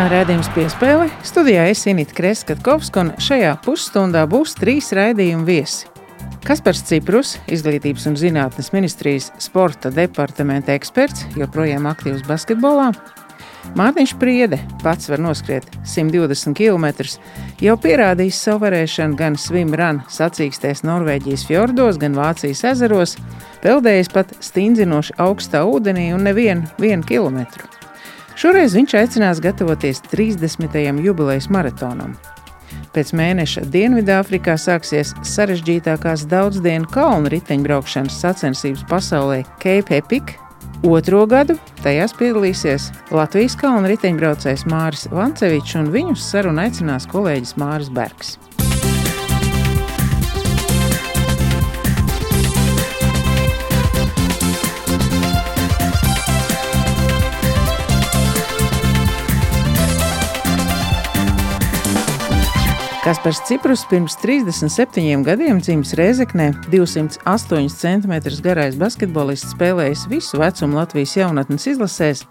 Skan redzējums piespēle. Studijā es Inīti Kreskavska, un šajā pusstundā būs trīs raidījumu viesi. Kaspars Ciprus, Izglītības un zinātnes ministrijas sporta departamenta eksperts, joprojām aktīvs basketbolā. Mārtiņš Priede pats var noskriet 120 km, jau pierādījis savu varēšanu gan swimrun sacīkstēs Norvēģijas fjordos, gan Vācijas ezeros, peldējis pat stingzinoši augstā ūdenī un nevienu kilometru. Šoreiz viņš aicinās gatavoties 30. jubilejas maratonam. Pēc mēneša Dienvidāfrikā sāksies sarežģītākās daudzdienu kalnu riteņbraukšanas sacensības pasaulē Cape Epic. Otro gadu tajās piedalīsies Latvijas kalnu riteņbraucējs Māris Vancevičs un viņus sarunu aicinās kolēģis Māris Bergs. Kaspars Ciprus pirms 37 gadiem dzimis Rēzeknē, 208 cm garais basketbolists, spēlējis visu vecumu Latvijas jaunatnes izlasēs.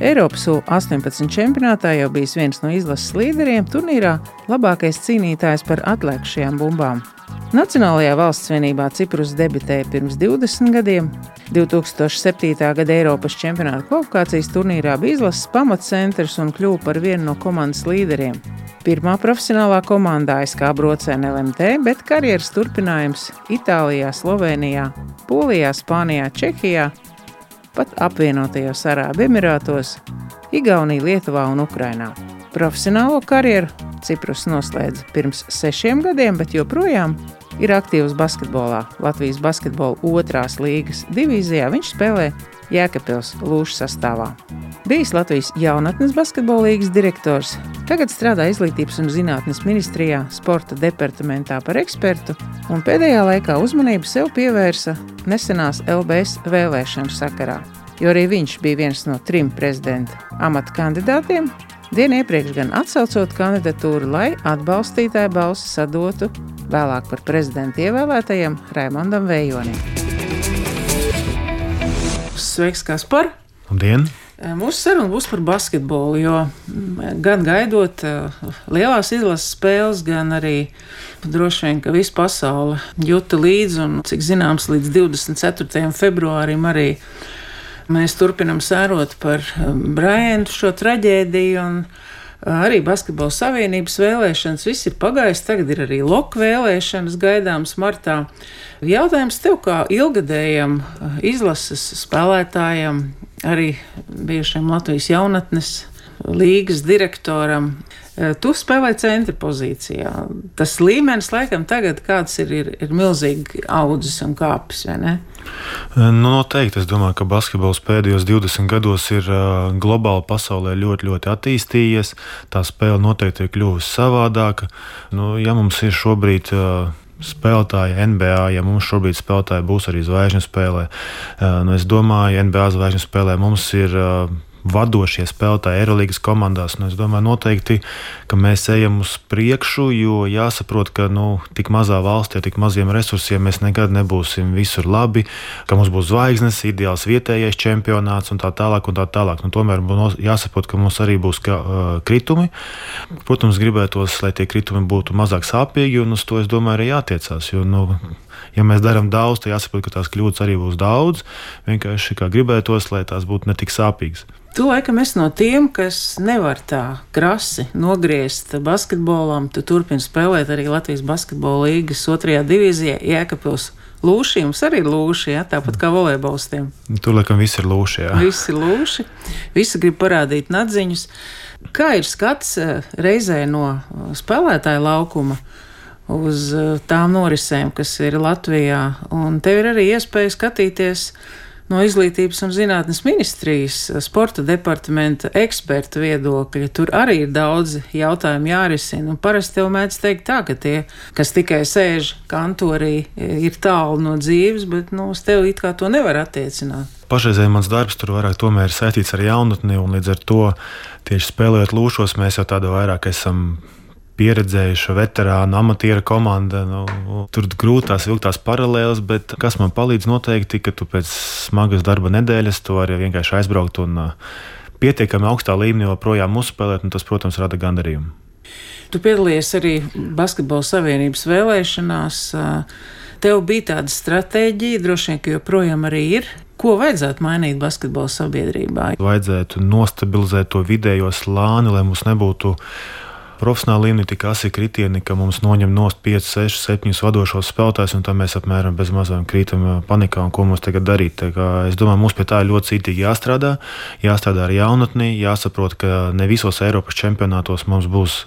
Eiropas U-18 čempionātā jau bijis viens no izlases līderiem, turnīrā labākais cīnītājs par atlikušajām bumbām. Nacionālajā valsts vienībā Ciprus debitēja pirms 20 gadiem. 2007. gada Eiropas čempionāta kvalifikācijas turnīrā bija izlases pamatcentrs un kļuva par vienu no komandas līderiem. Pirmā profesionālā komandā SK brocē LMT, bet karjeras turpinājums Itālijā, Slovenijā, Polijā, Spānijā, Čehijā, pat apvienotajos Arābu Emirātos, Igaunijā, Lietuvā un Ukrainā. Profesionālo karjeru Ciprus noslēdza pirms sešiem gadiem, bet joprojām ir aktīvs basketbolā. Latvijas basketbola otrās līgas divīzijā viņš spēlē Jēkabils Lūšas sastāvā. Bijis Latvijas jaunatnes basketbola līgas direktors, tagad strādā Izglītības un zinātnes ministrijā, sporta departamentā par ekspertu, un pēdējā laikā uzmanību sev pievērsa nesenās LBS vēlēšanu sakarā, jo arī viņš bija viens no trim prezidenta amata kandidātiem. Dienu iepriekš gan atsaucot kandidatūru, lai atbalstītāju balsi sadotu vēlāk par prezidentu ievēlētajam Raimondam Vējonim. Sveiks, Kaspar! Labdien! Mūsu saruna būs par basketbolu, jo gan gaidot lielās izlases spēles, gan arī droši vien, ka visa pasaule jūta līdzi, un cik zināms, līdz 24. februārim arī mēs turpinam sērot par Brāntu šo traģēdiju. Un, arī Basketbola savienības vēlēšanas, viss ir pagājis. Tagad ir arī loka vēlēšanas gaidāmas martā. Jautājums tev, kā ilgadējam izlases spēlētājam, arī bijušajam Latvijas jaunatnes līgas direktoram. Tu spēlē centra pozīcijā. Tas līmenis, laikam, tagad kāds ir, ir, ir milzīgi audzis un kāpis, vai ne? Nu, noteikti. Es domāju, ka basketbols pēdējos 20 gados ir globāli pasaulē ļoti, ļoti attīstījies. Tā spēle noteikti ir kļuvusi savādāka. Nu, ja mums ir šobrīd spēlētāji NBA, ja mums šobrīd spēlētāji būs arī zvaigžņu spēlē. Nu, es domāju, NBA zvaigžņu spēlē mums ir vadošie spēlētāji Eirolandes komandās. Nu, es domāju, noteikti, ka mēs ejam uz priekšu, jo jāsaprot, ka nu, tik mazā valstī, tik maziem resursiem mēs nekad nebūsim visur labi, ka mums būs zvaigznes, ideāls vietējais čempionāts un tā tālāk. Un tā tālāk. Nu, tomēr jāsaprot, ka mums arī būs ka, uh, kritumi. Protams, gribētos, lai tie kritumi būtu mazāk sāpīgi, un uz to es domāju, arī jātiecās. Jo, nu, ja mēs darām daudz, tad jāsaprot, ka tās kļūdas arī būs daudz. Vienkārši kā gribētos, lai tās būtu ne tik sāpīgas. Tu laikam esi no tiem, kas nevar tā krasi nogriezt basketbolam. Tu turpini spēlēt arī Latvijas basketbola līgas otrajā divīzijā, Jēkabils. Lūši jums arī ir lūši, ja? tāpat kā volejbolistiem. Tur laikam viss ir lūši. Jā. Visi ir lūši, visi grib parādīt nadziņus. Kā ir skats eh, reizē no eh, spēlētāja laukuma? uz eh, tām norisēm, kas ir Latvijā. Un tev ir arī iespēja skatīties no Izglītības un zinātnes ministrijas, eh, sporta departamenta eksperta viedokļa. Tur arī ir daudz jautājumu jārisina. Un parasti jau mēdz teikt tā, ka tie, kas tikai sēž kantorī, eh, ir tālu no dzīves, bet nu, uz tevi it kā to nevar attiecināt. Pašreizēji mans darbs tur vairāk ir saistīts ar jaunatni, un līdz ar to tieši spēlējot lūšos, mēs jau tādu vairāk esam pieredzējuša veterāna, amatieru komanda. Nu, tur grūti tās vilktās paralēlas, bet kas man palīdz noteikti, ka tu pēc smagas darba nedēļas tu vari vienkārši aizbraukt un uh, pietiekami augstā līmenī joprojām uzspēlēt, un tas, protams, rada gandarījumu. Tu piedalījies arī Basketbola savienības vēlēšanās. Tev bija tāda stratēģija, droši vien, ka joprojām arī ir. Ko vajadzētu mainīt basketbola sabiedrībā? Vajadzētu nostabilizēt to vidējo slāni, lai mums nebūtu profesionāla līmenī tik asi kritieni, ka mums noņem nost 5, 6, 7 vadošos spēlētājus, un tad mēs apmēram bez mazām krītam panikā, un ko mums tagad darīt. Es domāju, mums pie tā ir ļoti cītīgi jāstrādā, jāstrādā ar jaunatni, jāsaprot, ka ne visos Eiropas čempionātos mums būs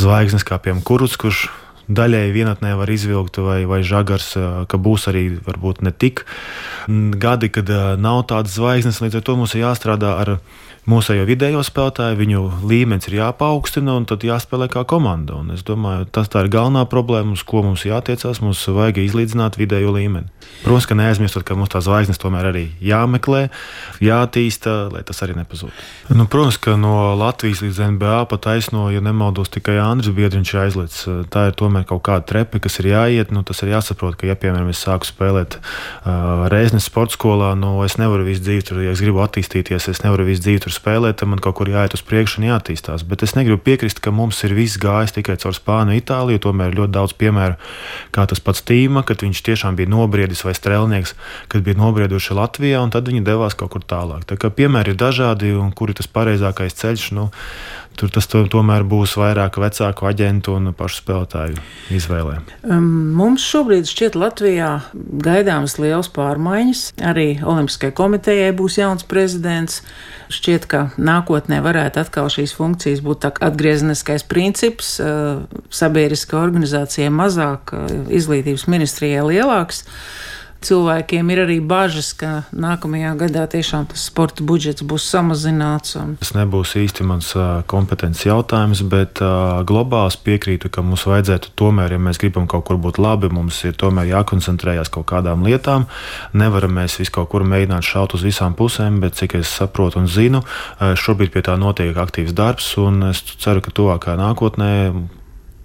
zvaigznes kā piemēram Kuruts, kurš daļēji vienatnē var izvilkt, vai, vai žagars, ka būs arī varbūt ne tik gadi, kad nav tādas zvaigznes. Līdz ar to mums ir jāstrādā ar mūsējo vidējo spēlētāju, viņu līmenis ir jāpaukstina un tad jāspēlē kā komanda. Un es domāju, tas ir galvenā problēma, uz ko mums jātiecās. Mums vajag izlīdzināt vidējo līmeni. Protams, ka neaizmirstot, ka mums tā zvaigznes tomēr arī jāmeklē, jātīsta, lai tas arī nepazūd. Nu, protams, ka no Latvijas līdz NBA pat taisno, ja nemaldos, tikai Andris Biedriņš aizlicis. Tā ir tomēr kaut kāda trepe, kas ir jāiet. Nu, tas ir jāsaprot, ka, ja, piemēram, es sāku spēlēt uh, Reiznes sporta skolā, nu, es nevaru visu dzīvi tur, ja es gribu attīstīties, es nevaru visu dzīvi tur spēlēt, tad man kaut kur jāiet uz priekšu un jāattīstās. Bet es negribu piekrist, ka mums ir viss gājis tikai caur Spāniju, Itāliju. Tomēr ir ļoti daudz piemēru, kā tas pats Tīma, kad viņš tiešām bija nobriedis vai strēlnieks, kad bija nobrieduši Latvijā, un tad viņi devās kaut kur tālāk. Tā kā piemēri ir dažādi, un kur ir tas pareizākais ceļš. Nu, Tur tas to, tomēr būs vairāk vecāku aģentu un pašu spēlētāju izvēlē. Um, mums šobrīd šķiet Latvijā gaidāmas liels pārmaiņas. Arī Olimpiskajai komitejai būs jauns prezidents. Šķiet, ka nākotnē varētu atkal šīs funkcijas būt atgriezeniskais princips, uh, sabiedriskā organizācija mazāk, uh, izglītības ministrijai lielāks cilvēkiem ir arī bažas, ka nākamajā gadā tiešām tas sporta budžets būs samazināts. Un... Tas nebūs īsti mans kompetences jautājums, bet uh, globāli piekrītu, ka mums vajadzētu tomēr, ja mēs gribam kaut kur būt labi, mums ir tomēr jākoncentrējas kaut kādām lietām. Nevaram mēs visu kaut kur mēģināt šaut uz visām pusēm, bet cik es saprotu un zinu, šobrīd pie tā notiek aktīvs darbs, un es ceru, ka tuvākā nākotnē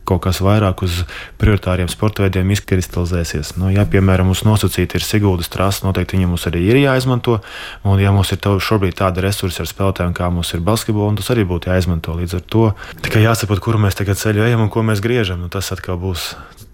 kaut kas vairāk uz prioritāriem sporta veidiem izkristalizēsies. Nu, ja, piemēram, mums nosacīta ir Sigūdas trasa, noteikti viņa mums arī ir jāizmanto. Un, ja mums ir šobrīd tāda resursa ar spēlētājiem, kā mums ir basketbols, tas arī būtu jāizmanto. Līdz ar to tikai jāsaprot, kur mēs tagad ceļu ejam un ko mēs griežam. Nu, tas atkal būs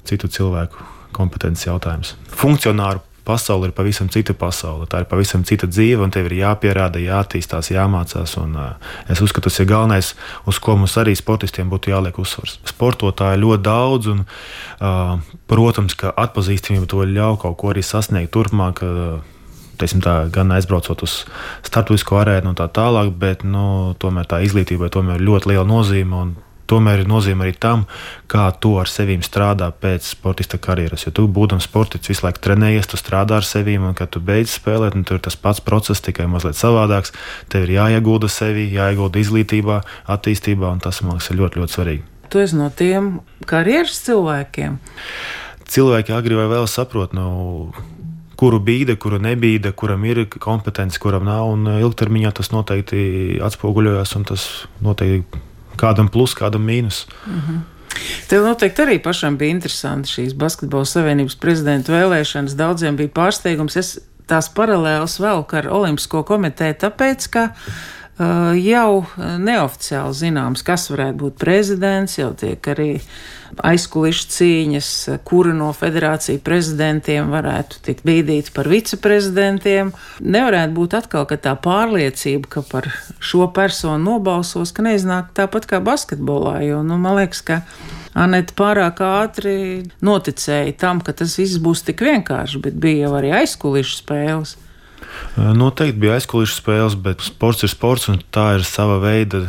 citu cilvēku kompetences jautājums. Funkcionāru pasaule ir pavisam cita pasaule. Tā ir pavisam cita dzīve, un tev ir jāpierāda, jāattīstās, jāmācās. Un, uh, es uzskatu, tas ir galvenais, uz ko mums arī sportistiem būtu jāliek uzsvars. Sportotāji ļoti daudz, un, uh, protams, ka atpazīstamība to ļauj kaut ko arī sasniegt turpmāk. Uh, teiksim, tā, gan aizbraucot uz starptautisko arēnu un tā tālāk, bet nu, tomēr tā izglītībai tomēr ļoti liela nozīme tomēr ir nozīme arī tam, kā tu ar sevi strādā pēc sportista karjeras. Jo tu, būdams sportists, visu laiku trenējies, tu strādā ar sevi, un kad tu beidz spēlēt, tur ir tas pats process, tikai mazliet savādāks. Tev ir jāiegulda sevi, jāiegulda izglītībā, attīstībā, un tas man liekas ļoti, ļoti svarīgi. Tu esi no tiem karjeras cilvēkiem. Cilvēki agri vai vēl saprot, nu, kuru bīda, kura nebīda, kuram ir kompetence, kuram nav. Un ilgtermiņā tas noteikti atspoguļojas, un tas noteikti kādam plus, kādam mīnus. Mm -hmm. Tev noteikti arī pašam bija interesanti šīs Basketbola Savienības prezidenta vēlēšanas. Daudziem bija pārsteigums. Es tās paralēlas velku ar Olimpisko komiteju, tāpēc, ka jau neoficiāli zināms, kas varētu būt prezidents, jau tiek arī aizkulisku cīņas, kura no federāciju prezidentiem varētu tikt bīdīta par viceprezidentiem. Nevarētu būt atkal tā pārliecība, ka par šo personu nobalsos, ka neiznāk tāpat kā basketbolā. Jo, nu, man liekas, ka Anita pārāk ātri noticēja tam, ka tas viss būs tik vienkārši, bet bija jau arī aizkulisku spēles. Noteikti bija aizkulisku spēles, bet sports ir sports un tā ir sava veida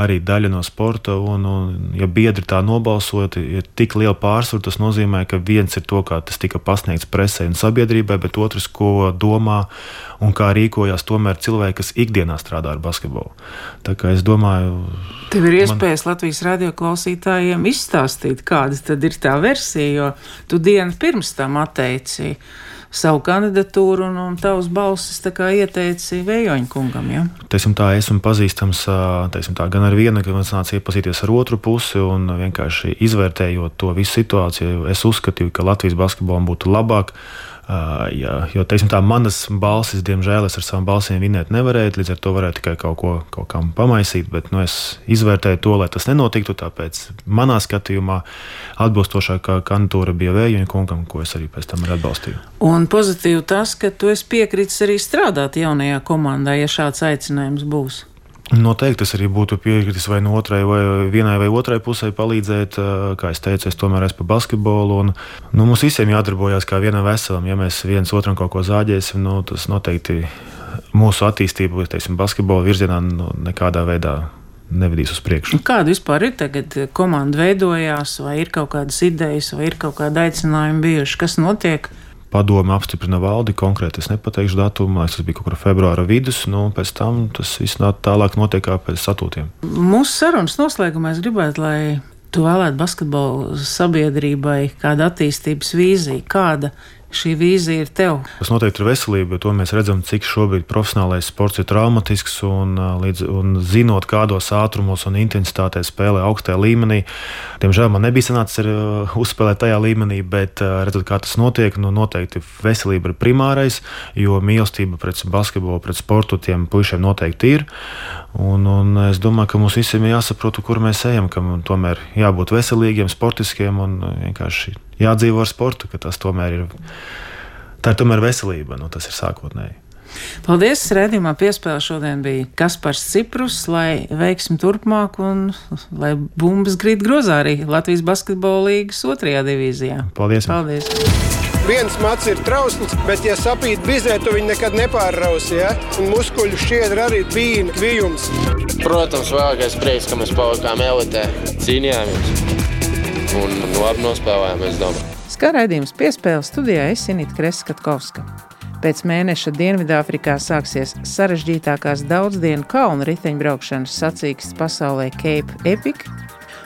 arī daļa no sporta. Un, un, ja biedri tā nobalsot, ir tik liela pārsvara, tas nozīmē, ka viens ir to, kā tas tika pasniegts presē un sabiedrībai, bet otrs, ko domā un kā rīkojās tomēr cilvēki, kas ikdienā strādā ar basketbolu. Tā kā es domāju, Tev ir iespējas man... Latvijas radio klausītājiem izstāstīt, kāda tad ir tā versija, jo tu dienu pirms tam atteici savu kandidatūru, un, un tavs balsis ieteici Vējoņa kungam. Ja? Teiksim tā, esmu pazīstams tā, gan ar vienu, gan nāc iepazīties ar otru pusi, un vienkārši izvērtējot to visu situāciju, es uzskatīju, ka Latvijas basketbolam būtu labāk Jā, jo teiksim, tā, manas balsis, diemžēl, es ar savām balsīm vinēt nevarēju. Līdz ar to varēju tikai kaut ko kaut kam pamaisīt. Bet nu, es izvērtēju to, lai tas nenotiktu. Tāpēc manā skatījumā atbilstošākā kandidatūra bija Vēja kungam, ko es arī pēc tam atbalstīju. Un pozitīvi tas, ka tu esi piekritis arī strādāt jaunajā komandā, ja šāds aicinājums būs. Noteikti tas arī būtu piekritis vai no otrai, vai vienai vai otrai pusē palīdzēt. Kā es teicu, es tomēr esmu par basketbolu. Un, nu, mums visiem jādarbojas kā vienam veselam. Ja mēs viens otram kaut ko zāģēsim, nu, tas noteikti mūsu attīstību, teiksim, basketbola virzienā nu, nekādā veidā nevedīs uz priekšu. Nu, kāda vispār ir tagad komanda veidojās, vai ir kaut kādas idejas, vai ir kaut kāda aicinājuma bijuši, kas notiek? Padome apstiprina valdi, konkrēti es nepateikšu datumu, tas bija kaut kur februāra vidus, nu, pēc tam tas viss tālāk notiek kā pēc statūtiem. Mūsu sarunas noslēgumā es gribētu, lai tu vēlētu basketbolu sabiedrībai kādu attīstības vīziju, kāda šī vīzija ir tev? Tas noteikti ir veselība, jo mēs redzam, cik šobrīd profesionālais sports ir traumatisks. Un, līdz, un zinot, kādos ātrumos un intensitātē spēlē augstajā līmenī, diemžēl man nebija sanācis uh, uzspēlēt tajā līmenī, bet uh, redzot, kā tas notiek, nu, noteikti veselība ir primārais, jo mīlestība pret basketbolu, pret sportu tiem puišiem noteikti ir. Un, un es domāju, ka mums visiem ir jāsaprot, kur mēs ejam, tomēr jābūt veselīgiem, sportiskiem un vienkārši jādzīvo ar sportu, ka tas tomēr ir, tā ir tomēr veselība, nu, tas ir sākotnēji. Paldies! Redzījumā piespēle šodien bija Kaspars Ciprus, lai veiksim turpmāk un lai bumbas grīt grozā arī Latvijas basketbola līgas otrajā divīzijā. Paldies! Paldies. Viens mats ir trausls, bet, ja sapīt bizē, tu viņu nekad nepārrausi. Ja? Un muskuļu šķiedra arī bija kvijums. Protams, vēlākais prieks, ka mēs palikām elitē, cīnījāmies un labi nospēlējām, es domāju. Skarādījums piespēles studijā es Inīti Kreskatkovska. Pēc mēneša Dienvidāfrikā sāksies sarežģītākās daudzdienu kalnu riteņbraukšanas sacīkstes pasaulē Cape Epic.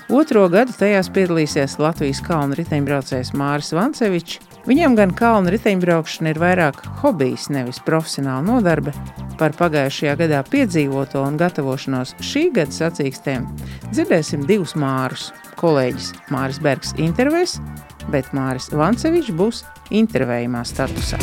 Otro gadu tajās piedalīsies Latvijas kalnu riteņbraucējs Māris Vancevičs. Viņam gan kalnu riteņbraukšana ir vairāk hobijs, nevis profesionāla nodarbe. Par pagājušajā gadā piedzīvoto un gatavošanos šī gada sacīkstēm dzirdēsim divus mārus kolēģis Māris Bergs intervēs, bet Māris Vancevičs būs intervējumā statusā.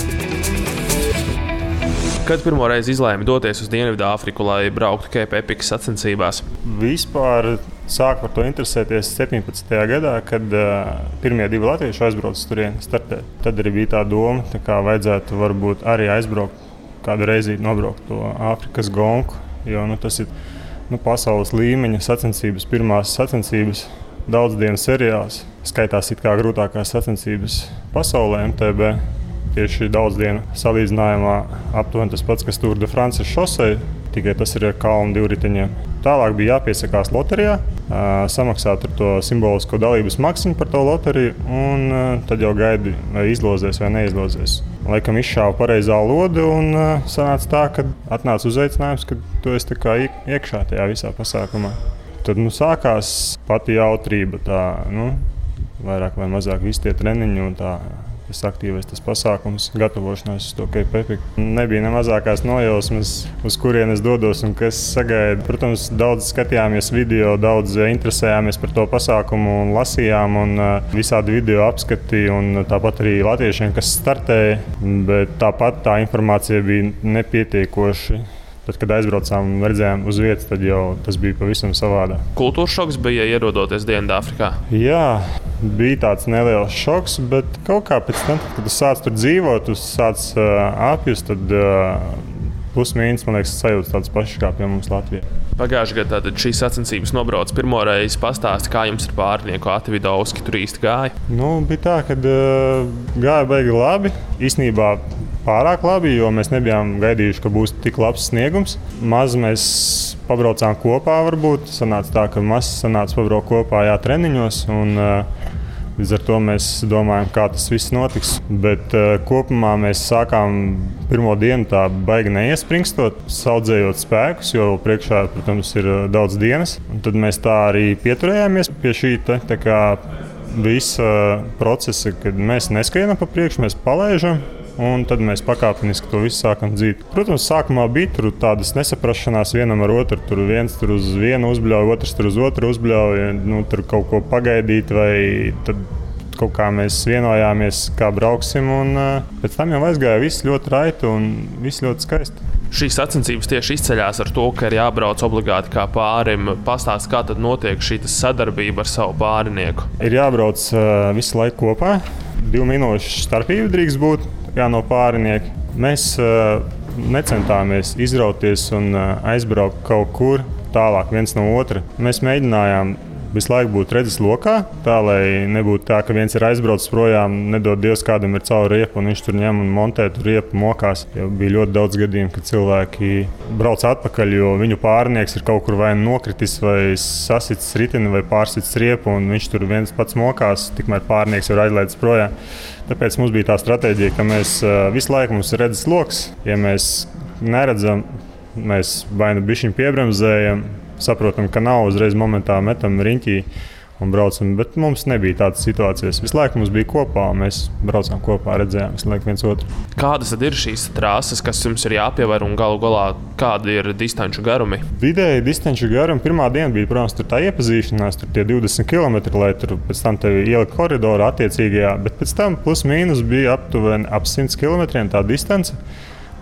Kad pirmo reizi izlēma doties uz Dienvidāfriku, lai brauktu Kepa Epikas sacensībās? Vispār sāku par to interesēties 17. gadā, kad uh, pirmie divi latvieši aizbrauca uz turieni startēt. Tad arī bija tā doma, kā vajadzētu varbūt arī aizbraukt kādu reizi nobraukt to Āfrikas gonku, jo nu, tas ir nu, pasaules līmeņa sacensības, pirmās sacensības daudz dienu seriāls. Skaitās it kā grūtākās sacensības pasaulē, MTB. Tieši daudz dienu salīdzinājumā aptuveni tas pats, kas Tour de France šosei, tikai tas ir ar kalnu divriteņiem. Tālāk bija jāpiesakās loterijā, samaksāt to simbolisko dalības maksu par to loteriju, un tad jau gaidi, vai izlozēs vai neizlozēs. Laikam izšāva pareizā lode, un sanāca tā, ka atnāca uzaicinājums, ka tu esi iekšā tajā visā pasākumā. Tad nu, sākās pati jautrība, tā, nu, vairāk vai mazāk visi tie treniņi un tā, tas aktīvais tas pasākums, gatavošanās to KPP. Nebija ne mazākās nojausmas, uz kurienes dodos un kas sagaida. Protams, daudz skatījāmies video, daudz interesējāmies par to pasākumu un lasījām un uh, visādi video apskati un tāpat arī latviešiem, kas startēja, bet tāpat tā informācija bija nepietiekoša Tad, kad aizbraucām un redzējām uz vietas, tad jau tas bija pavisam savādāk. Kultūras šoks bija ierodoties Dienvidāfrikā. Jā, bija tāds neliels šoks, bet kaut kā pēc tam, kad tu sāc tur dzīvot, tu sāc uh, apjust, tad uh, pusmīnus, man liekas, sajūtas tādas pašas kā pie mums Latvijā. Pagājušajā gadā šīs sacensības nobrauca pirmo reizi. Pastāsti, kā jums ar pārnieku Atvidovski tur īsti gāja? Nu, bija tā, ka uh, gāja baigi labi. Īsnībā pārāk labi, jo mēs nebijām gaidījuši, ka būs tik labs sniegums. Maz mēs pabraucām kopā, varbūt. Sanāca tā, ka maz sanāca pabraukt kopā jā, treniņos. Un, uh, Līdz ar to mēs domājam, kā tas viss notiks. Bet uh, kopumā mēs sākām pirmo dienu tā baigi neiespringstot, audzējot spēkus, jo priekšā, protams, ir daudz dienas. Un tad mēs tā arī pieturējāmies pie šī te, visa procesa, kad mēs neskrienam pa priekšu, mēs palaidām un tad mēs pakāpeniski to visu sākam dzīt. Protams, sākumā bija tur tādas nesaprašanās vienam ar otru. Tur viens tur uz vienu uzbļauja, otrs tur uz otru uzbļauja. Nu, tur kaut ko pagaidīt vai kaut kā mēs vienojāmies, kā brauksim. Un pēc tam jau aizgāja viss ļoti raiti un viss ļoti skaisti. Šīs sacensības tieši izceļas ar to, ka ir jābrauc obligāti kā pārim. Pastāst, kā tad notiek šī sadarbība ar savu pārinieku? Ir jābrauc uh, visu laiku kopā. Divu minūšu starpība drīkst būt jā, no pārinieka. Mēs uh, necentāmies izrauties un uh, aizbraukt kaut kur tālāk viens no otra. Mēs mēģinājām visu laiku būt redzes lokā, tā lai nebūtu tā, ka viens ir aizbraucis projām, nedod Dievs, kādam ir cauri riepu, un viņš tur ņem un montē tur riepu mokās. Jo bija ļoti daudz gadījumu, kad cilvēki brauc atpakaļ, jo viņu pārnieks ir kaut kur vai nokritis, vai sasicis riteni, vai pārsicis riepu, un viņš tur viens pats mokās, tikmēr pārnieks ir aizlaidis projām. Tāpēc mums bija tā stratēģija, ka mēs visu laiku mums ir redzes lokus. Ja mēs neredzam, mēs vai nu bišķiņu piebremzējam, saprotam, ka nav uzreiz momentā metam riņķī un braucam. Bet mums nebija tādas situācijas. Visu laiku mums bija kopā, mēs braucām kopā, redzējām visu laiku viens otru. Kādas tad ir šīs trases, kas jums ir jāpievēr un galu galā kādi ir distanču garumi? Vidēji distanču garumi pirmā diena bija, protams, tā iepazīšanās, tur tie 20 km, lai tur pēc tam tevi ielikt koridorā attiecīgajā, bet pēc tam plus mīnus bija aptuveni ap 100 km tā distance.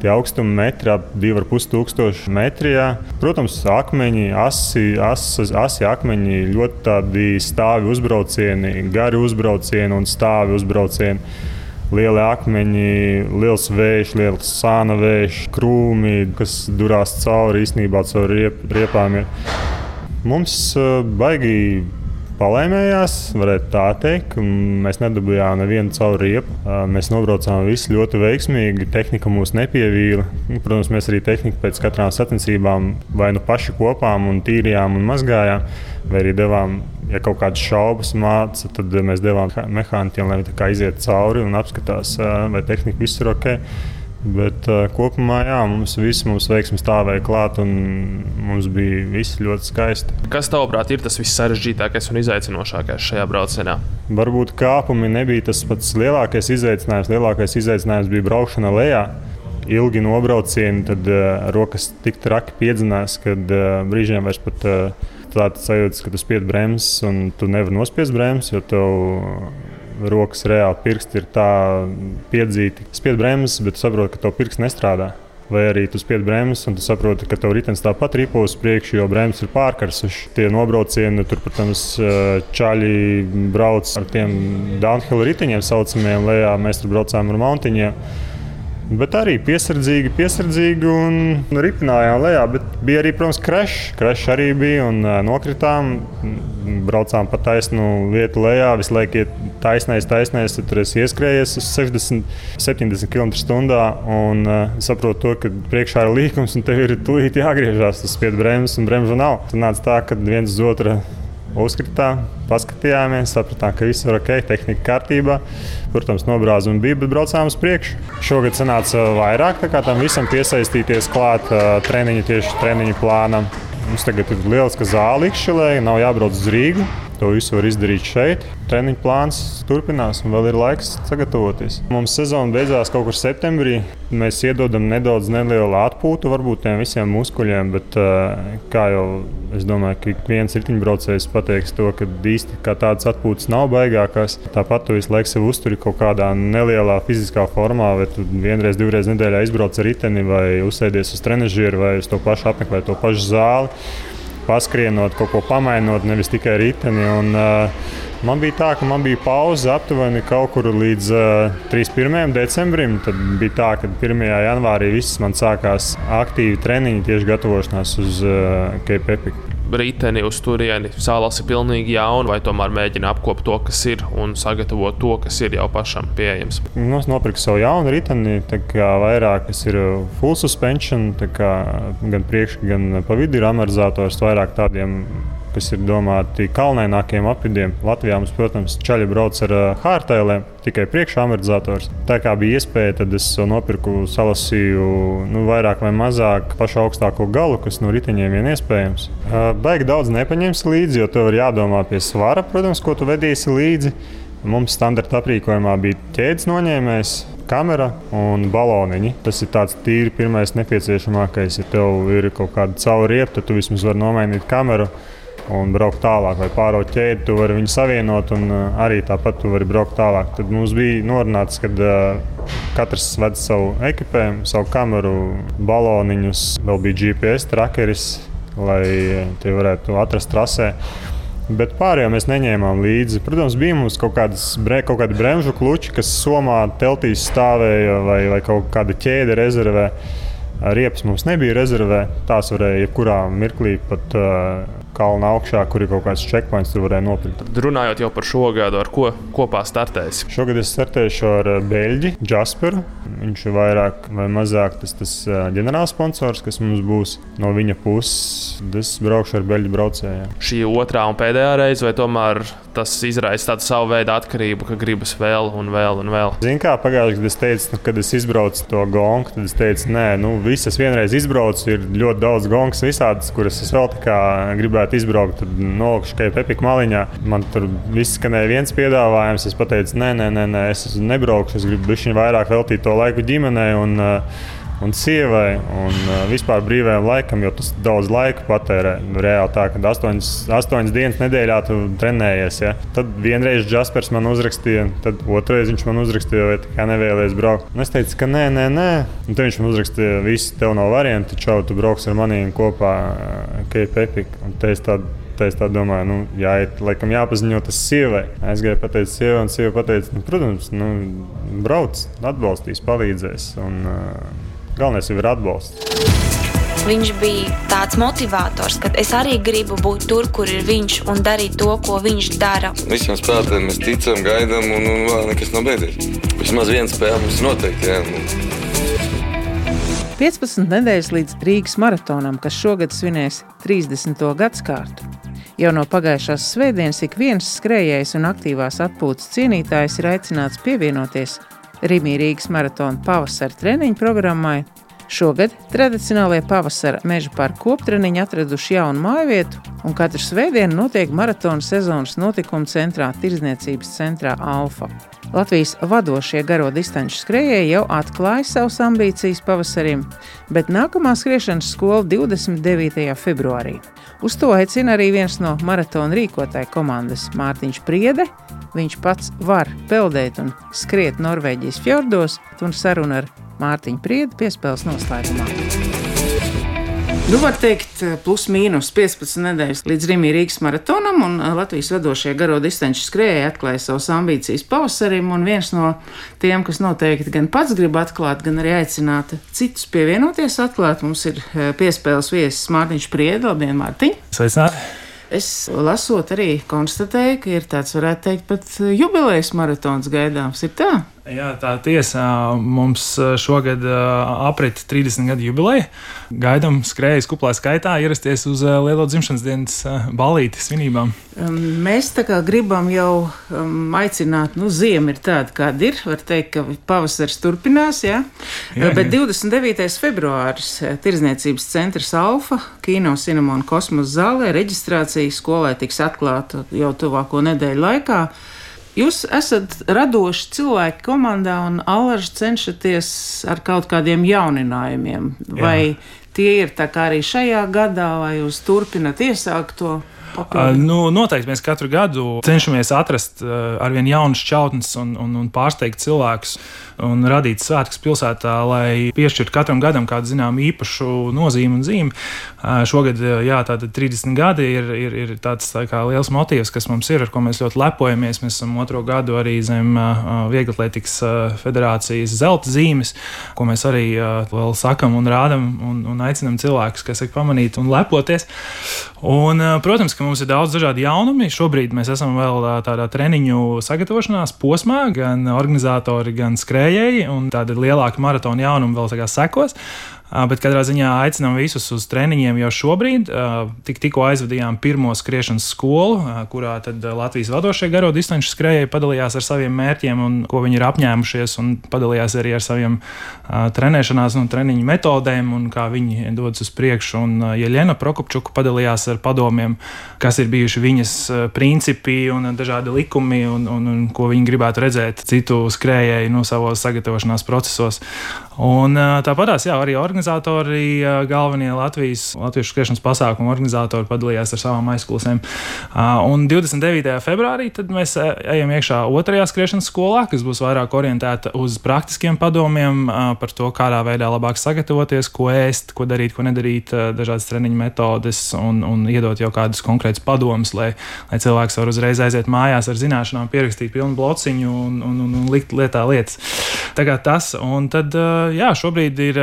Tie augstumi metri ap 2,5 metrijā. Protams, akmeņi, asi, asi, asi akmeņi, ļoti tādi stāvi uzbraucieni, gari uzbraucieni un stāvi uzbraucieni. Lieli akmeņi, liels vējš, liels sāna vējš, krūmi, kas durās cauri īstenībā caur riep, riepām. Mums uh, baigi palaimējās, varētu tā teikt. Mēs nedabūjām nevienu caur riepu. Mēs nobraucām visu ļoti veiksmīgi. Tehnika mūs nepievīla. Protams, mēs arī tehniku pēc katrām sacensībām vai nu paši kopām un tīrījām un mazgājām, vai arī devām. Ja kaut kādas šaubas māca, tad mēs devām mehāniķiem, lai viņi iziet cauri un apskatās, vai tehnika viss ir ok. Bet uh, kopumā jā, mums viss mums veiksmi stāvēja klāt, un mums bija viss ļoti skaisti. Kas tavuprāt ir tas vissarežģītākais un izaicinošākais šajā braucienā? Varbūt kāpumi nebija tas pats lielākais izaicinājums. Lielākais izaicinājums bija braukšana lejā. Ilgi nobraucieni, tad uh, rokas tik traki piedzinās, kad uh, brīžiem vairs pat uh, tāds sajūta, ka tu spied bremzes un tu nevari nospiest bremzes, jo tev rokas reāli pirksti ir tā piedzīti. Spied bremzes, bet saproti, ka tev pirksts nestrādā. Vai arī tu spied bremzes, un tu saproti, ka tev ritenis tāpat ripo uz priekšu, jo bremzes ir pārkarsuši. Tie nobraucieni, tur, protams, čaļi brauc ar tiem downhill riteņiem, saucamiem, lejā. Mēs tur braucām ar mountiņiem. Bet arī piesardzīgi, piesardzīgi un ripinājām lejā. Bet bija arī, protams, krešs. Krešs arī bija un nokritām. Braucām pa taisnu vietu lejā. Visu laiku iet taisnais, taisnais. Tur es ieskrējies uz 60, 70 km/h un uh, saprotu, to, ka priekšā ir līkums un tev ir tūlīt jāgriežas. Tas spied bremzes un bremžu nav. Tad nāca tā, ka viens uz otru uzkritām, paskatījāmies, sapratām, ka viss ir ok, tehnika kārtībā. Protams, nobrāzumi bija, bet braucām uz priekšu. Šogad sanāca vairāk, tā kā tam visam piesaistīties klāt treniņu tieši treniņu plānam. Mums tagad ir lieliska zāle Ikšķelē, nav jābrauc uz Rīgu. To visu var izdarīt šeit. Treniņu plāns turpinās, un vēl ir laiks sagatavoties. Mums sezona beidzās kaut kur septembrī. Mēs iedodam nedaudz nelielu atpūtu, varbūt tiem visiem muskuļiem, bet eh, kā jau es domāju, ka ik viens riteņbraucējs pateiks to, ka īsti kā tādas atpūtas nav baigākās. Tāpat tu visu laiku sev uzturi kaut kādā nelielā fiziskā formā, vai tu vienreiz, divreiz nedēļā izbrauc ar riteni vai uzsēdies uz trenižieru vai uz to pašu apmeklēt to pašu zāli paskrienot, kaut ko pamainot, nevis tikai riteni. Un, uh, Man bija tā, ka man bija pauze aptuveni kaut kur līdz uh, 31. decembrim. Tad bija tā, ka 1. janvārī viss man sākās aktīvi treniņi, tieši gatavošanās uz uh, Cape Epic riteni uz turieni, salas ir pilnīgi jauna, vai tomēr mēģina apkopot to, kas ir, un sagatavot to, kas ir jau pašam pieejams. Nu, es nopirku savu jaunu riteni, vairāk, kas ir full suspension, gan priekšā, gan pa vidu ir amortizators, vairāk tādiem kas ir domāti kalnainākiem apvidiem. Latvijā mums, protams, čaļi brauc ar hārtailēm, tikai priekšā amortizators. Tā kā bija iespēja, tad es nopirku, salasīju nu, vairāk vai mazāk pašu augstāko galu, kas no riteņiem vien iespējams. Baigi daudz nepaņems līdzi, jo tev ir jādomā pie svara, protams, ko tu vedīsi līdzi. Mums standarta aprīkojumā bija ķēdes noņēmējs, kamera un baloniņi. Tas ir tāds tīri pirmais nepieciešamākais. Ja tev ir kaut kāda caurrieta, tad tu vismaz vari nomainīt kameru un braukt tālāk, vai pārot ķēdi, tu vari viņu savienot, un arī tāpat tu vari braukt tālāk. Tad mums bija norunāts, ka katrs ved savu ekipējumu, savu kameru, baloniņus, vēl bija GPS trakeris, lai tie varētu atrast trasē. Bet pārējām mēs neņēmām līdzi. Protams, bija mums kaut, kādas, kaut kādi bremžu kluči, kas somā teltīs stāvēja vai, vai kaut kāda ķēde rezervē. Riepas mums nebija rezervē. Tās varēja jebkurā mirklī pat uh, kalna augšā, kur ir kaut kāds checkpoints, tur varēja nopirkt. Runājot jau par šo gadu, ar ko kopā startēsi? Šogad es startēšu ar Beļģi, Jasperu. Viņš ir vairāk vai mazāk tas, tas ģenerālsponsors, kas mums būs no viņa puses. Es braukšu ar Beļģu braucējiem. Šī otrā un pēdējā reize, vai tomēr tas izraisa tādu savu veidu atkarību, ka gribas vēl un vēl un vēl? Ziniet, kā pagājušajā gadā es teicu, nu, kad es izbraucu to gongu, tad es teicu, nē, nu, visas vienreiz izbraucu, ir ļoti daudz gongas visādas, kuras es vēl gribētu izbraukt. Tad nolikšu tikai pepika maliņā. Man tur viss skanēja viens piedāvājums. Es teicu, nē, nē, nē, nē es nebraukšu. Es gribu bišķiņ vairāk veltīt to laiku ģimenei. Un, uh, un sievai, un uh, vispār brīvajam laikam, jo tas daudz laika patērē. Reāli tā, ka astoņas, dienas nedēļā tu trenējies. Ja? Tad vienreiz Jaspers man uzrakstīja, tad otrreiz viņš man uzrakstīja, vai tā nevēlies braukt. Un es teicu, ka nē, nē, nē. Un tad viņš man uzrakstīja, viss tev nav variantu, čau, tu brauks ar maniem kopā uh, Cape Epic. Un te es tādu es tā domāju, nu, jāiet, laikam jāpaziņo tas sievai. Aizgāju pateikt sievai, un sieva teica, nu, protams, nu, brauc, atbalstīs, palīdzēs. Un, uh, Galvenais jau ir atbalsts. Viņš bija tāds motivators, ka es arī gribu būt tur, kur ir viņš un darīt to, ko viņš dara. Visiem spēlētājiem mēs ticam, gaidām, un, un vēl nekas nav beidzies. Vismaz viena spēle mums noteikti. Jā. 15 nedēļas līdz Rīgas maratonam, kas šogad svinēs 30. gadsimtu. Jau no pagājušās svētdienas ik viens skrejējs un aktīvās atpūtas cienītājs ir aicināts pievienoties Rīgā Rīgas maratona pavasara treniņu programmai. Šogad tradicionālajie pavasara meža parka koptreniņi atraduši jaunu māju vietu, un katru svētdienu notiek maratona sezonas notikuma centrā, Tirzniecības centrā Alfa. Latvijas vadošie garo distanču skrejēji jau atklāja savas ambīcijas pavasarim, bet nākamā skriešanas skola 29. februārī. Uz to aicina arī viens no maratona rīkotāju komandas Mārtiņš Priede, Viņš pats var peldēt un skriet Norvēģijas fjordos, un saruna ar Mārtiņu Priedu piespēles noslēgumā. Nu, var teikt, plus mīnus 15 nedēļas līdz Rīgas Rīgas maratonam, un Latvijas vadošie garo distanču skrējēji atklāja savas ambīcijas pavasarim. Viens no tiem, kas noteikti gan pats grib atklāt, gan arī aicināt citus pievienoties, atklāt, mums ir piespēles viesis Mārtiņš Priedla. Labdien, Mārtiņ! Sveicināti! Es lasot, arī konstatēju, ka ir tāds, varētu teikt, pat jubilejas maratons gaidāms. Ir tā? Jā, tā tiesa. Mums šogad aprit 30 gadu jubileja. Gaidām skrējas kuplā skaitā ierasties uz lielo dzimšanas dienas balīti svinībām. Mēs tā kā gribam jau um, aicināt, nu, ziema ir tāda, kāda ir. Var teikt, ka pavasars turpinās, jā. jā, jā. Bet 29. februāris Tirzniecības centrs Alfa, Kino, Cinema un Kosmosa zālē reģistrācija skolai tiks atklāta jau tuvāko nedēļu laikā. Jūs esat radoši cilvēki komandā un alaži cenšaties ar kaut kādiem jauninājumiem. Vai Jā. tie ir tā kā arī šajā gadā, vai jūs turpinat iesākt to? Uh, nu, noteikti mēs katru gadu cenšamies atrast arvien jaunas čautnes un, un, un pārsteigt cilvēkus un radīt svētkus pilsētā, lai piešķirtu katram gadam kādu zināmu īpašu nozīmi un zīmi. Šogad, jā, tātad 30 gadi ir, ir, ir tāds tā kā, liels motīvs, kas mums ir, ar ko mēs ļoti lepojamies. Mēs esam otro gadu arī zem Vieglatlētikas federācijas zelta zīmes, ko mēs arī vēl sakam un rādam un, un aicinam cilvēkus, kas ir pamanīti un lepoties. Un, protams, ka mums ir daudz dažādu jaunumu. Šobrīd mēs esam vēl tādā treniņu sagatavošanās posmā, gan organizatori, gan skrējēji, un tāda lielāka maratona jaunuma vēl sekos. Bet katrā ziņā aicinām visus uz treniņiem jau šobrīd. Tik, tikko aizvadījām pirmo skriešanas skolu, kurā Latvijas vadošie garo distanču skrejēji padalījās ar saviem mērķiem un ko viņi ir apņēmušies, un padalījās arī ar saviem trenēšanās un treniņu metodēm un kā viņi dodas uz priekšu. Un Jeļena Prokopčuka padalījās ar padomiem, kas ir bijuši viņas principi un dažādi likumi un, un, un ko viņi gribētu redzēt citu skrējēju no savos sagatavošanās procesos. Un tāpatās, jā, arī organizatori, galvenie Latvijas latviešu skriešanas pasākumu organizatori padalījās ar savām aizkulisēm. Un 29. februārī mēs ejam iekšā otrajā skriešanas skolā, kas būs vairāk orientēta uz praktiskiem padomiem par to, kādā veidā labāk sagatavoties, ko ēst, ko darīt, ko nedarīt, dažādas treniņu metodes un, un iedot jau kādus konkrētus padomus, lai, lai cilvēks var uzreiz aiziet mājās ar zināšanām, pierakstīt pilnu blociņu un, un, un, un likt lietā lietas. Tā kā tas, un tad jā, šobrīd ir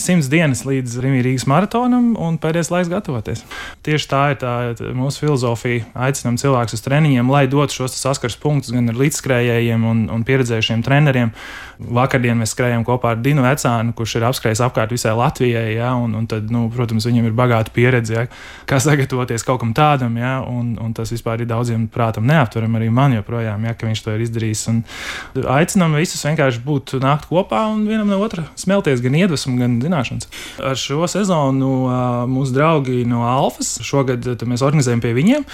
simts dienas līdz Rīgas maratonam, un pēdējais laiks gatavoties. Tieši tā ir tā mūsu filozofija. Aicinām cilvēkus uz treniņiem, lai dotu šos saskars punktus gan ar līdzskrējējiem un, un pieredzējušiem treneriem. Vakardien mēs skrējām kopā ar Dinu Vecānu, kurš ir apskrējis apkārt visai Latvijai. Ja, un, un tad, nu, protams, viņam ir bagāta pieredze, ja, kā sagatavoties kaut kam tādam, ja, un, un tas vispār ir daudziem prātam neaptverami arī man joprojām, ja, ka viņš to ir izdarījis. Un aicinām visus vienkārši būt nākt kopā un vienam no otra smelties gan iedvesmu, gan zināšanas. Ar šo sezonu mūsu draugi no Alfas šogad mēs organizējam pie viņiem.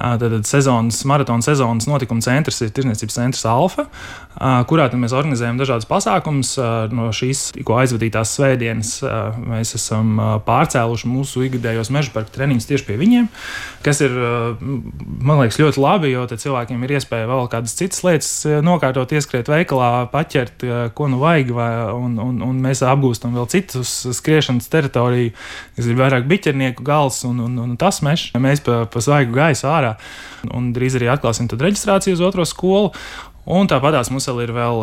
Tad sezonas, maratona sezonas notikuma centrs ir Tirzniecības centrs Alfa, kurā mēs organizējam dažādus pasākumus. No šīs tikko aizvadītās svētdienas mēs esam pārcēluši mūsu ikgadējos meža parku treniņus tieši pie viņiem, kas ir, man liekas, ļoti labi, jo cilvēkiem ir iespēja vēl kādas citas lietas nokārtot, ieskriet veikalā, paķert, ko nu vajag, vai, un, un, un mēs apgūstam vēl citus skriešanas teritoriju, kas ir vairāk biķernieku gals un, un, un tas mežs. Mēs pa, pa svaigu gaisu ārā un drīz arī atklāsim reģistrāciju uz otro skolu. Un tāpatās mums vēl ir vēl,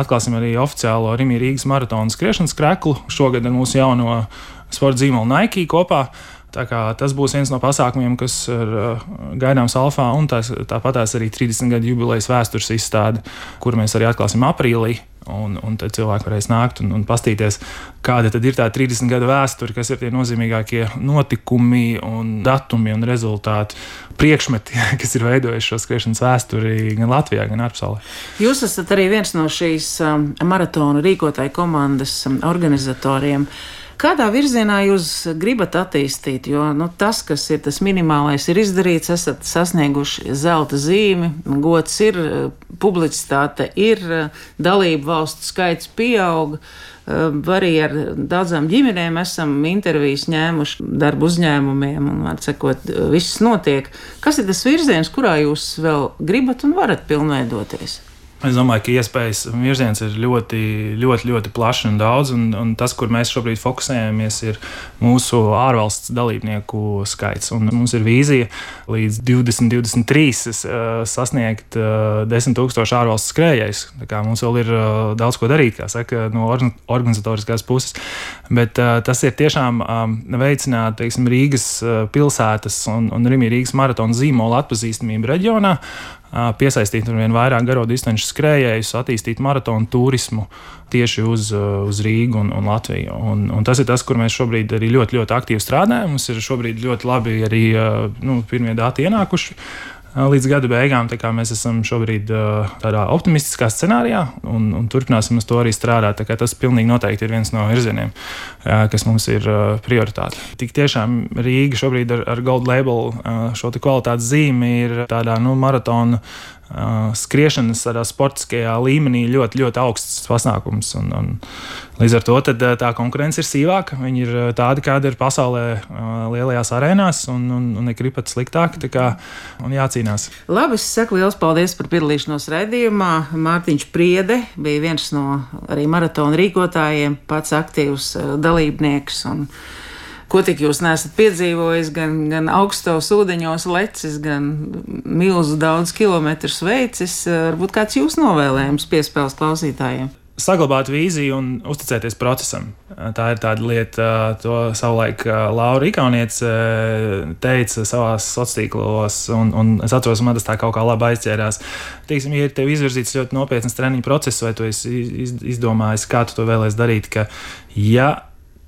atklāsim arī oficiālo Rīgas Rīgas maratona skriešanas kreklu šogad ar mūsu jauno sporta zīmolu Nike kopā. Tas būs viens no pasākumiem, kas ir gaidāms Alfā, un tās, tāpatās arī 30 gadu jubilejas vēstures izstāde, kur mēs arī atklāsim aprīlī. Un, un tad cilvēki varēs nākt un, un paskatīties, kāda ir tā 30 gadu vēsture, kas ir tie nozīmīgākie notikumi, un datumi un rezultāti, priekšmeti, kas ir veidojuši šo skriešanas vēsturi gan Latvijā, gan ārpasaulē. Jūs esat arī viens no šīs um, maratona rīkotāju komandas um, organizatoriem. Kādā virzienā jūs gribat attīstīt? Jo nu, tas, kas ir tas minimālais, ir izdarīts, esat sasnieguši zelta zīmi, gods ir, publicitāte ir, dalību valstu skaits pieauga. Arī ar daudzām ģimenēm esam intervijas ņēmuši darbu uzņēmumiem, un, var sakot, viss notiek. Kas ir tas virziens, kurā jūs vēl gribat un varat pilnveidoties? Es domāju, ka iespējas virziens ir ļoti, ļoti, ļoti plašs un daudz. Un, un tas, kur mēs šobrīd fokusējamies, ir mūsu ārvalsts dalībnieku skaits. Un mums ir vīzija līdz 2023 sasniegt 10,000 ārvalstu skrējējus. Mums vēl ir daudz ko darīt, kā saka, no organizatoriskās puses. Bet tas ir tiešām veicināt teiksim, Rīgas pilsētas un, un Rīgas maratona zīmola atpazīstamību reģionā piesaistīt ar vien vairāk garo distanču skrējējus, attīstīt maratonu turismu tieši uz, uz Rīgu un, un Latviju. Un, un tas ir tas, kur mēs šobrīd arī ļoti, ļoti aktīvi strādājam. Mums ir šobrīd ļoti labi arī nu, pirmie dati ienākuši līdz gada beigām. Mēs esam šobrīd tādā optimistiskā scenārijā un, un turpināsim uz to arī strādāt. Tas pilnīgi noteikti ir viens no virzieniem, kas mums ir prioritāte. Tik tiešām Rīga šobrīd ar, ar Gold Label šo kvalitātes zīmi ir tādā nu, maratona skriešanas sportiskajā līmenī ļoti, ļoti augsts pasākums. Un, un līdz ar to tad, tā konkurence ir sīvāka. Viņi ir tādi, kādi ir pasaulē lielajās arēnās, un, un, un nekri pat sliktāki. Kā, un jācīnās. Labi, es saku liels paldies par piedalīšanos raidījumā. Mārtiņš Priede bija viens no arī maratona rīkotājiem, pats aktīvs dalībnieks. Un, ko tik jūs neesat piedzīvojis, gan, gan augstos ūdeņos lecis, gan milzu daudz kilometru veicis. Varbūt kāds jūs novēlējums piespēles klausītājiem? saglabāt vīziju un uzticēties procesam. Tā ir tāda lieta, ko savulaik Laura Ikaunieca teica savā sociālos tīklos, un, un es atceros, man tas tā kaut kā labi aizķērās. Teiksim, ja tev izvirzīts ļoti nopietns treniņu process, vai tu esi izdomājis, kā tu to vēlēsies darīt, ka ja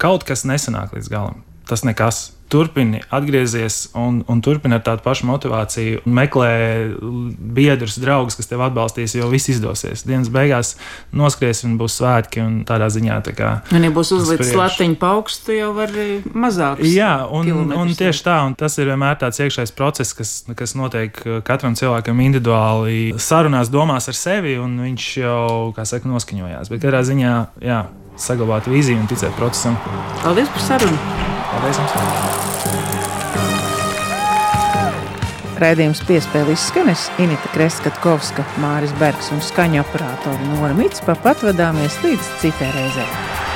kaut kas nesanāk līdz galam, tas nekas. Turpini atgriezties un, un turpini ar tādu pašu motivāciju, un meklē biedrus, draugus, kas tev atbalstīs, jo viss izdosies. Dienas beigās noskries un būs svētki. Un tādā ziņā, tā kā. Un, ja būs uzlikts latiņa paukstu, jau var mazāk. Jā, un, un tieši tā, un tas ir vienmēr tāds iekšējs process, kas, kas notiek katram cilvēkam individuāli. Sarunās domās ar sevi, un viņš jau, kā saka, noskaņojās. Bet katrā ziņā, jā saglabāt vīziju un ticēt procesam. Paldies par sarunu! Paldies jums! Raidījums piespēle izskanēs Inita Kreskatkovska, Māris Bergs un skaņu operātori Nora Mitspa patvadāmies līdz citai reizei.